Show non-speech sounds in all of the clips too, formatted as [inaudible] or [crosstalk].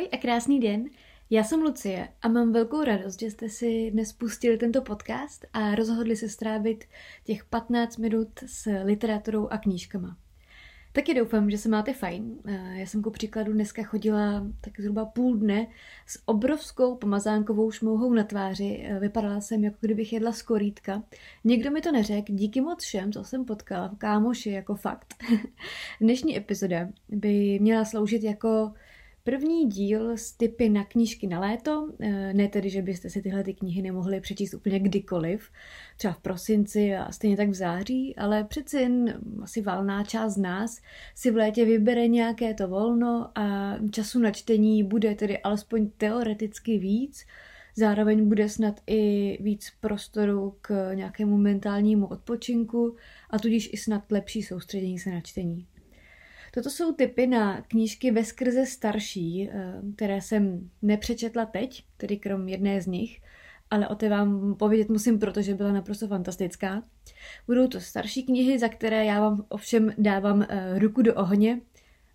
Ahoj a krásný den. Já jsem Lucie a mám velkou radost, že jste si dnes pustili tento podcast a rozhodli se strávit těch 15 minut s literaturou a knížkama. Taky doufám, že se máte fajn. Já jsem ku příkladu dneska chodila tak zhruba půl dne s obrovskou pomazánkovou šmouhou na tváři. Vypadala jsem, jako kdybych jedla z korítka. Nikdo mi to neřekl, díky moc všem, co jsem potkala, kámoši, jako fakt. [laughs] Dnešní epizoda by měla sloužit jako První díl z typy na knížky na léto, eh, ne tedy, že byste si tyhle ty knihy nemohli přečíst úplně kdykoliv, třeba v prosinci a stejně tak v září, ale přeci jen asi valná část z nás si v létě vybere nějaké to volno a času na čtení bude tedy alespoň teoreticky víc, zároveň bude snad i víc prostoru k nějakému mentálnímu odpočinku a tudíž i snad lepší soustředění se na čtení. Toto jsou typy na knížky ve skrze starší, eh, které jsem nepřečetla teď, tedy krom jedné z nich, ale o té vám povědět musím, protože byla naprosto fantastická. Budou to starší knihy, za které já vám ovšem dávám eh, ruku do ohně.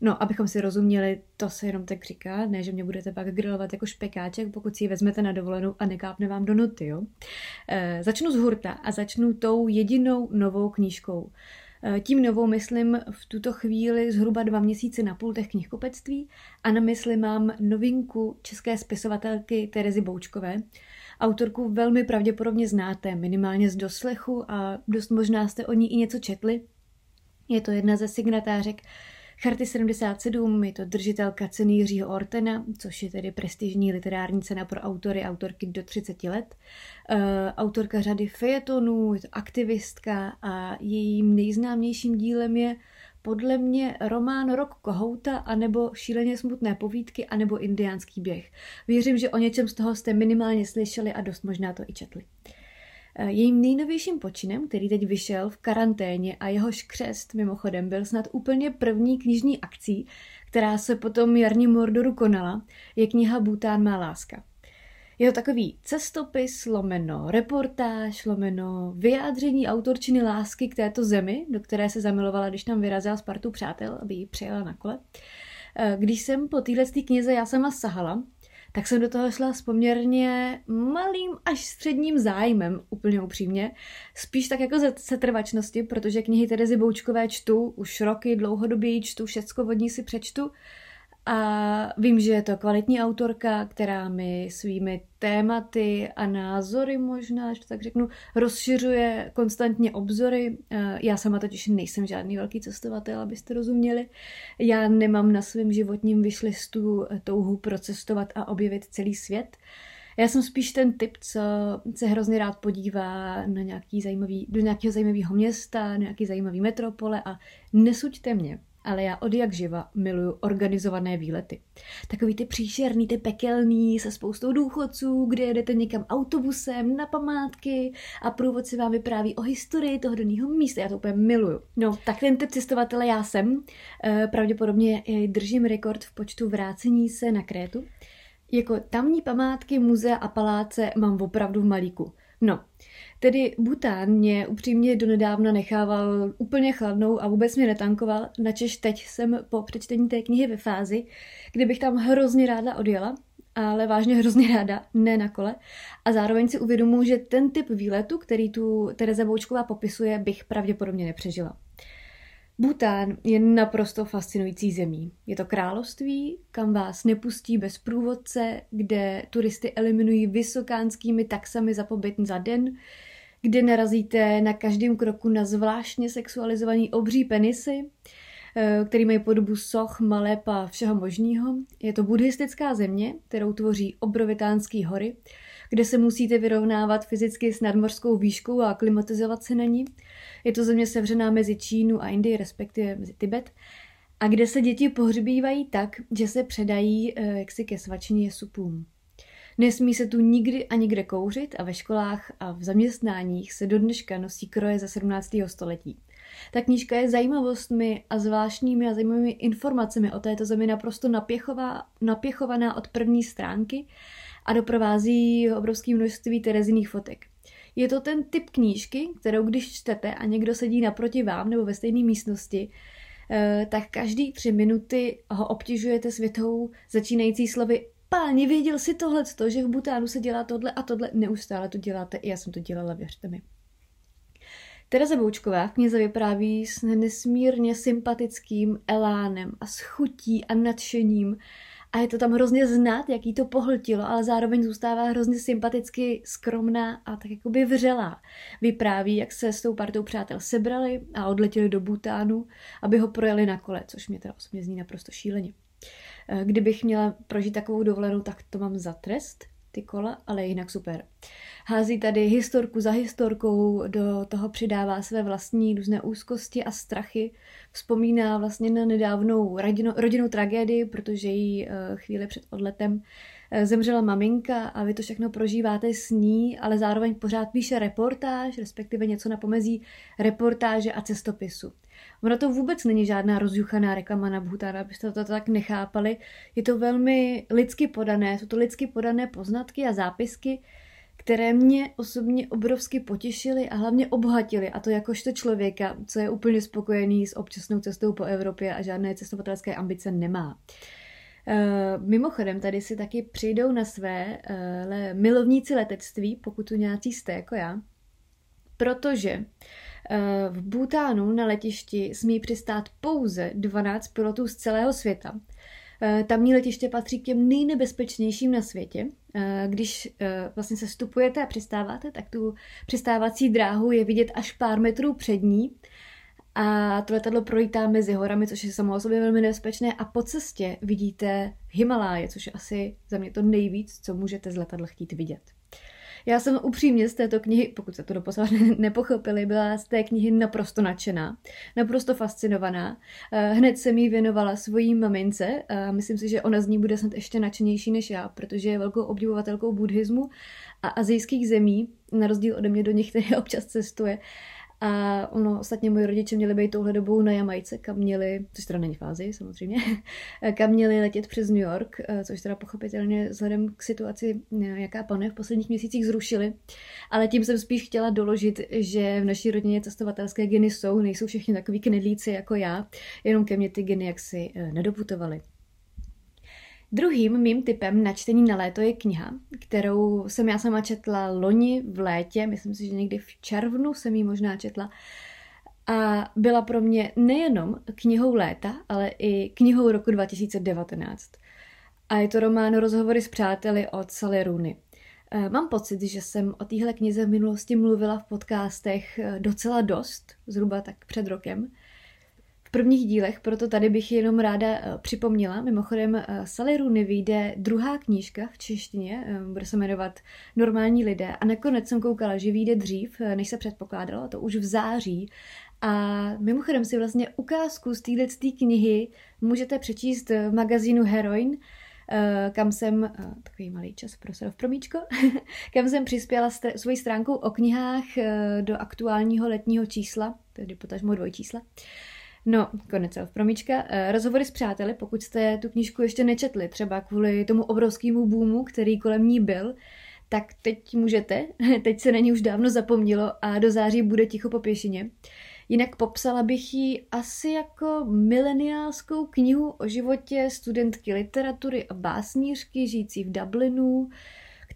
No, abychom si rozuměli, to se jenom tak říká, ne, že mě budete pak grilovat jako špekáček, pokud si ji vezmete na dovolenou a nekápne vám do noty, jo. E, začnu z hurta a začnu tou jedinou novou knížkou. Tím novou myslím v tuto chvíli zhruba dva měsíce na půl těch knihkupectví a na mysli mám novinku české spisovatelky Terezy Boučkové. Autorku velmi pravděpodobně znáte, minimálně z doslechu a dost možná jste o ní i něco četli. Je to jedna ze signatářek Charty 77 je to držitelka ceny Jiřího Ortena, což je tedy prestižní literární cena pro autory a autorky do 30 let. Uh, autorka řady fejetonů, je to aktivistka a jejím nejznámějším dílem je podle mě román Rok Kohouta, anebo Šíleně smutné povídky, anebo Indiánský běh. Věřím, že o něčem z toho jste minimálně slyšeli a dost možná to i četli. Eh, jejím nejnovějším počinem, který teď vyšel v karanténě a jehož křest mimochodem byl snad úplně první knižní akcí, která se potom jarní Mordoru konala, je kniha Bután má láska. Je to takový cestopis, lomeno reportáž, lomeno vyjádření autorčiny lásky k této zemi, do které se zamilovala, když tam vyrazila s partou přátel, aby ji přijela na kole. Eh, když jsem po téhle knize já sama sahala, tak jsem do toho šla s poměrně malým až středním zájmem, úplně upřímně. Spíš tak jako ze setrvačnosti, protože knihy Terezy Boučkové čtu, už roky dlouhodobě čtu, všecko od ní si přečtu a vím, že je to kvalitní autorka, která mi svými tématy a názory možná, že to tak řeknu, rozšiřuje konstantně obzory. Eh, já sama totiž nejsem žádný velký cestovatel, abyste rozuměli. Já nemám na svém životním vyšlistu touhu procestovat a objevit celý svět. Já jsem spíš ten typ, co se hrozně rád podívá na nějaký zajímavý, do nějakého zajímavého města, nějaký zajímavý metropole a nesuďte mě ale já od jak živa miluju organizované výlety. Takový ty příšerný, ty pekelný se spoustou důchodců, kde jedete někam autobusem na památky a průvodci vám vypráví o historii toho daného místa. Já to úplně miluju. No, tak ten typ cestovatele já jsem. E, pravděpodobně držím rekord v počtu vrácení se na Krétu. Jako tamní památky, muzea a paláce mám opravdu v malíku. No, Tedy Bután mě upřímně donedávna nechával úplně chladnou a vůbec mě netankoval, načež teď jsem po přečtení té knihy ve fázi, kdy bych tam hrozně ráda odjela, ale vážně hrozně ráda, ne na kole. A zároveň si uvědomuji, že ten typ výletu, který tu Tereza Boučková popisuje, bych pravděpodobně nepřežila. Bután je naprosto fascinující zemí. Je to království, kam vás nepustí bez průvodce, kde turisty eliminují vysokánskými taxami za pobyt za den, kde narazíte na každém kroku na zvláštně sexualizovaný obří penisy, eh, který mají podobu soch, maleb a všeho možného. Je to buddhistická země, kterou tvoří obrovitánský hory, kde se musíte vyrovnávat fyzicky s nadmořskou výškou a klimatizovat se na ní. Je to země sevřená mezi Čínu a Indii, respektive mezi Tibet, a kde se děti pohřbívají tak, že se předají eh, jaksi ke svačině supům. Nesmí se tu nikdy a nikde kouřit a ve školách a v zaměstnáních se do dneška nosí kroje ze 17. století. Ta knížka je zajímavostmi a zvláštními a zajímavými informacemi o této zemi naprosto napěchová, napěchovaná od první stránky a doprovází obrovské množství tereziných fotek. Je to ten typ knížky, kterou když čtete a někdo sedí naproti vám nebo ve stejné místnosti, eh, tak každý tři minuty ho obtěžujete světou začínající slovy páni, věděl si tohle, že v Butánu se dělá tohle a tohle, neustále to děláte, i já jsem to dělala, věřte mi. Tereza Boučková v knize vypráví s nesmírně sympatickým elánem a s a nadšením a je to tam hrozně znát, jaký to pohltilo, ale zároveň zůstává hrozně sympaticky skromná a tak jakoby vřelá. Vypráví, jak se s tou partou přátel sebrali a odletěli do Butánu, aby ho projeli na kole, což mě teda osobně zní naprosto šíleně. Eh, kdybych měla prožít takovou dovolenou, tak to mám za trest, ty kola, ale jinak super. Hází tady historku za historkou, do toho přidává své vlastní různé úzkosti a strachy, vzpomíná vlastně na nedávnou rodinu, rodinnou tragédii, protože jí eh, chvíli před odletem eh, zemřela maminka a vy to všechno prožíváte s ní, ale zároveň pořád píše reportáž, respektive něco na pomezí reportáže a cestopisu. Ono to vůbec není žádná rozjuchaná reklama na Bhutan, abyste to tak nechápali. Je to velmi lidsky podané, jsou to lidsky podané poznatky a zápisky, které mě osobně obrovsky potěšily a hlavně obohatily, a to jakožto člověka, co je úplně spokojený s občasnou cestou po Evropě a žádné cestovatelské ambice nemá. Uh, mimochodem, tady si taky přijdou na své uh, milovníci letectví, pokud tu nějací jste jako já, protože uh, v Bhutánu na letišti smí přistát pouze 12 pilotů z celého světa. Tamní letiště patří k těm nejnebezpečnějším na světě. Když vlastně se vstupujete a přistáváte, tak tu přistávací dráhu je vidět až pár metrů před ní. A to letadlo projítá mezi horami, což je samo o sobě velmi nebezpečné. A po cestě vidíte Himaláje, což je asi za mě to nejvíc, co můžete z letadla chtít vidět. Já jsem upřímně z této knihy, pokud se to doposud [laughs] nepochopili, byla z té knihy naprosto nadšená, naprosto fascinovaná. Eh, hned jsem jí věnovala svojí mamince a myslím si, že ona z ní bude snad ještě nadšenější než já, protože je velkou obdivovatelkou buddhismu a azijských zemí, na rozdíl ode mě do nich, který [laughs] občas cestuje. A ono, ostatně moji rodiče měli být touhle dobou na Jamajce, kam měli, což teda není v Ázii samozřejmě, [laughs] kam měli letět přes New York, eh, což teda pochopitelně vzhledem k situaci, eh, jaká panuje v posledních měsících zrušili. Ale tím jsem spíš chtěla doložit, že v naší rodině cestovatelské geny jsou, nejsou všichni takový knedlíci jako já, jenom ke mně ty geny jaksi eh, nedoputovaly. Druhým mým typem na čtení na léto je kniha, kterou jsem já sama četla loni v létě, myslím si, že někdy v červnu jsem ji možná četla. A byla pro mě nejenom knihou léta, ale i knihou roku 2019. A je to román Rozhovory s přáteli od Sally Rooney. Eh, mám pocit, že jsem o téhle knize v minulosti mluvila v podcastech eh, docela dost, zhruba tak před rokem prvních dílech, proto tady bych jenom ráda eh, připomněla. Mimochodem, eh, Sally Rooney vyjde druhá knížka v češtině, eh, bude se jmenovat Normální lidé a nakonec jsem koukala, že vyjde dřív, než se předpokládalo, to už v září. A mimochodem si vlastně ukázku z této knihy můžete přečíst v magazínu Heroin, kam jsem, takový malý čas pro v promíčko, [laughs] kam jsem přispěla svojí stránkou o knihách do aktuálního letního čísla, tedy potažmo dvojčísla. čísla. No, konec promička. Eh, rozhovory s přáteli, pokud jste tu knížku ještě nečetli, třeba kvůli tomu obrovskému boomu, který kolem ní byl, tak teď můžete, [laughs] teď se na ní už dávno zapomnělo a do září bude ticho po pěšině. Jinak popsala bych ji asi jako mileniálskou knihu o životě studentky literatury a básnířky žijící v Dublinu,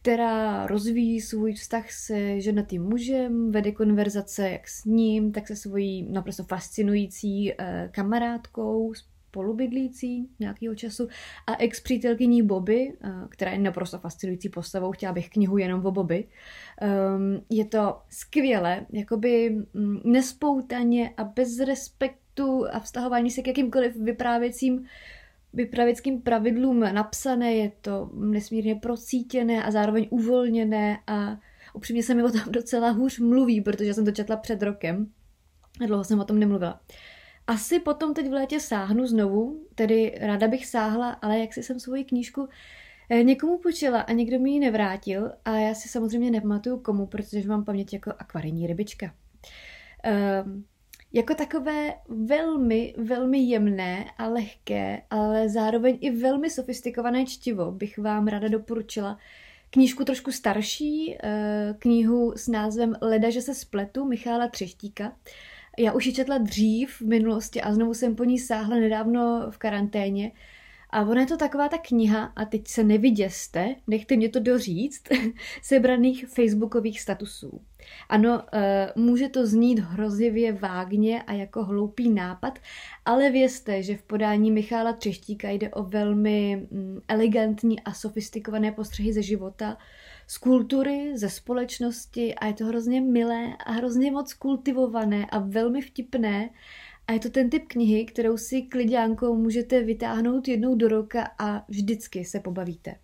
která rozvíjí svůj vztah se ženatým mužem, vede konverzace jak s ním, tak se svojí naprosto fascinující eh, kamarádkou, spolubydlící nějakého času a ex-přítelkyní Bobby, eh, která je naprosto fascinující postavou, chtěla bych knihu jenom o Bobby. Um, je to skvěle, jakoby mm, nespoutaně a bez respektu a vztahování se k jakýmkoliv vyprávěcím vypravěckým pravidlům napsané, je to nesmírně procítěné a zároveň uvolněné a upřímně se mi o tom [laughs] docela hůř mluví, protože jsem to četla před rokem a dlouho jsem o tom nemluvila. Asi potom teď v létě sáhnu znovu, tedy ráda bych sáhla, ale jak si jsem svoji knížku eh, někomu počila a někdo mi ji nevrátil a já si samozřejmě nepamatuju komu, protože mám paměť jako akvarijní rybička. Um, jako takové velmi, velmi jemné a lehké, ale zároveň i velmi sofistikované čtivo bych vám ráda doporučila knížku trošku starší, eh, knihu s názvem Leda, že se spletu Michála Třeštíka. Já už ji četla dřív v minulosti a znovu jsem po ní sáhla nedávno v karanténě. A ona je to taková ta kniha, a teď se neviděste, nechte mě to doříct, [laughs] sebraných facebookových statusů. Ano, eh, může to znít hrozivě vágně a jako hloupý nápad, ale vězte, že v podání Michála Třeštíka jde o velmi mm, elegantní a sofistikované postřehy ze života, z kultury, ze společnosti a je to hrozně milé a hrozně moc kultivované a velmi vtipné. A je to ten typ knihy, kterou si klidňánkou můžete vytáhnout jednou do roka a vždycky se pobavíte.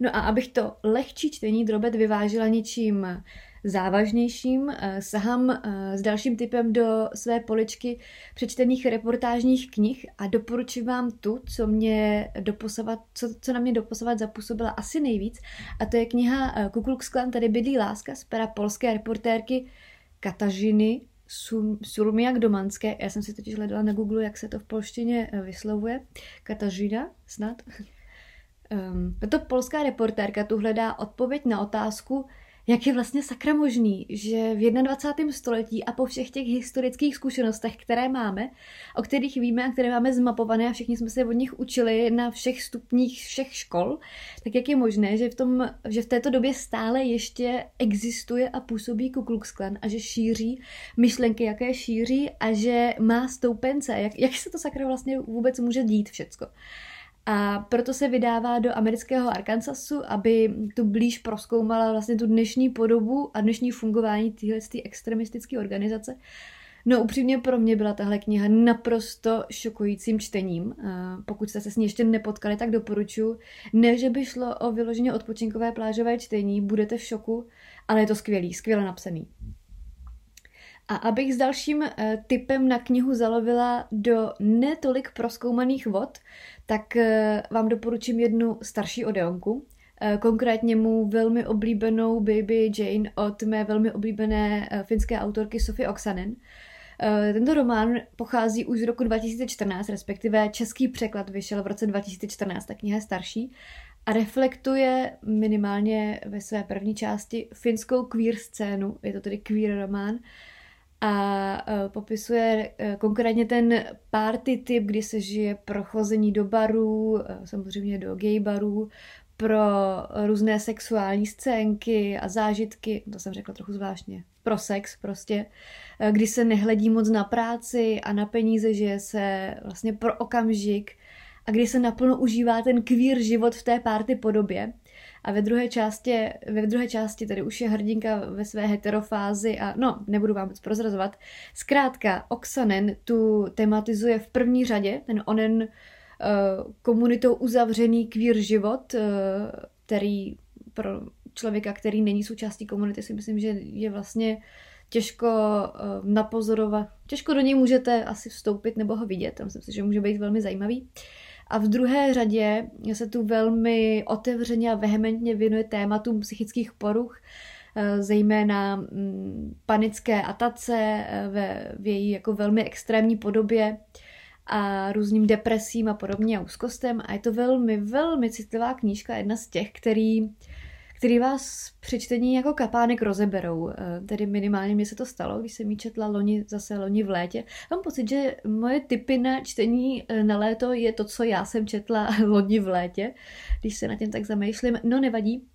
No a abych to lehčí čtení drobet vyvážila něčím závažnějším, eh, sahám eh, s dalším typem do své poličky přečtených reportážních knih a doporučuji vám tu, co, mě doposavat, co, co na mě doposavat zapůsobila asi nejvíc a to je kniha eh, Kuklux Klan, tady bydlí láska z pera polské reportérky Katažiny Surmiak Domanské. Já jsem si totiž hledala na Google, jak se to v polštině vyslovuje. Katažina snad. Um, to polská reportérka tu hledá odpověď na otázku, jak je vlastně sakra možný, že v 21. století a po všech těch historických zkušenostech, které máme, o kterých víme a které máme zmapované a všichni jsme se od nich učili na všech stupních všech škol, tak jak je možné, že v, tom, že v této době stále ještě existuje a působí Ku Klux Klan a že šíří myšlenky, jaké šíří a že má stoupence. Jak, jak se to sakra vlastně vůbec může dít všecko. A proto se vydává do amerického Arkansasu, aby tu blíž proskoumala vlastně tu dnešní podobu a dnešní fungování téhle extremistické organizace. No upřímně pro mě byla tahle kniha naprosto šokujícím čtením. Pokud jste se s ní ještě nepotkali, tak doporučuji. Ne, že by šlo o vyloženě odpočinkové plážové čtení, budete v šoku, ale je to skvělý, skvěle napsaný. A abych s dalším eh, typem na knihu zalovila do netolik proskoumaných vod, tak eh, vám doporučím jednu starší odeonku, eh, konkrétně mu velmi oblíbenou Baby Jane od mé velmi oblíbené finské autorky Sofie Oksanen. Tento román pochází už z roku 2014, respektive český překlad vyšel v roce 2014, ta kniha je starší a reflektuje minimálně ve své první části finskou queer scénu, je to tedy queer román, a e, popisuje e, konkrétně ten party typ, kdy se žije pro chození do barů, e, samozřejmě do gay barů, pro různé sexuální scénky a zážitky, to jsem řekla trochu zvláštně, pro sex prostě, kdy se nehledí moc na práci a na peníze, že se vlastně pro okamžik a kdy se naplno užívá ten queer život v té party podobě. A ve druhé části, ve druhé části tady už je hrdinka ve své heterofázi a no, nebudu vám moc prozrazovat. Zkrátka, Oxanen tu tematizuje v první řadě ten onen uh, komunitou uzavřený queer život, uh, který pro člověka, který není součástí komunity, si myslím, že je vlastně těžko uh, napozorovat, těžko do něj můžete asi vstoupit nebo ho vidět, myslím si, že může být velmi zajímavý. Uh, a v druhé řadě se tu velmi otevřeně a vehementně věnuje tématům psychických poruch, eh, zejména mm, panické atace eh, ve, v její jako velmi extrémní podobě a různým depresím a podobně a úzkostem. A je to velmi, velmi citlivá knížka, jedna z těch, který který vás při čtení jako kapánek rozeberou. Eh, tedy minimálně mi se to stalo, když jsem ji četla loni, zase loni v létě. Mám pocit, že moje typy na čtení eh, na léto je to, co já jsem četla [laughs] loni v létě, když se na tím tak zamýšlím. No nevadí,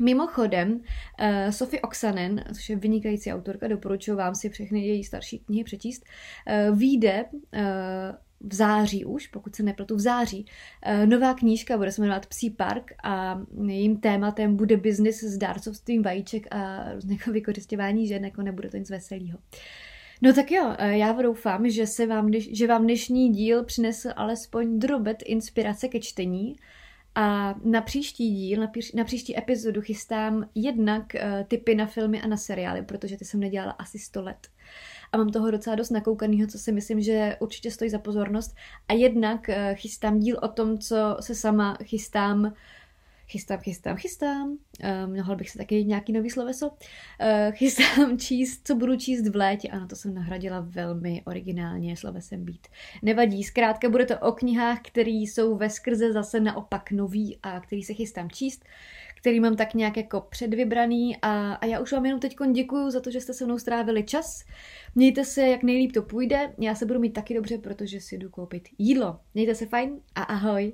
Mimochodem, uh, Sophie Oksanen, což je vynikající autorka, doporučuji vám si všechny její starší knihy přečíst, vyjde v září už, pokud se nepletu, v září. Eh, nová knížka bude se jmenovat Psí park a jejím tématem bude biznis s dárcovstvím vajíček a různého [laughs] vykořišťování žen, jako nebude to nic veselého. No tak jo, eh, já doufám, že, se vám, že vám dnešní díl přinesl alespoň drobet inspirace ke čtení a na příští díl, na, na příští epizodu chystám jednak uh, tipy na filmy a na seriály, protože ty jsem nedělala asi 100 let a mám toho docela dost nakoukaného, co si myslím, že určitě stojí za pozornost. A jednak eh, chystám díl o tom, co se sama chystám chystám, chystám, chystám. Um, bych se taky nějaký nový sloveso. Uh, chystám [laughs] číst, co budu číst v létě. Ano, to jsem nahradila velmi originálně slovesem být. Nevadí, zkrátka bude to o knihách, které jsou ve skrze zase naopak nový a který se chystám číst který mám tak nějak jako předvybraný a, a já už vám jenom teď děkuju za to, že jste se mnou strávili čas. Mějte se, jak nejlíp to půjde. Já se budu mít taky dobře, protože si jdu koupit jídlo. Mějte se fajn a ahoj.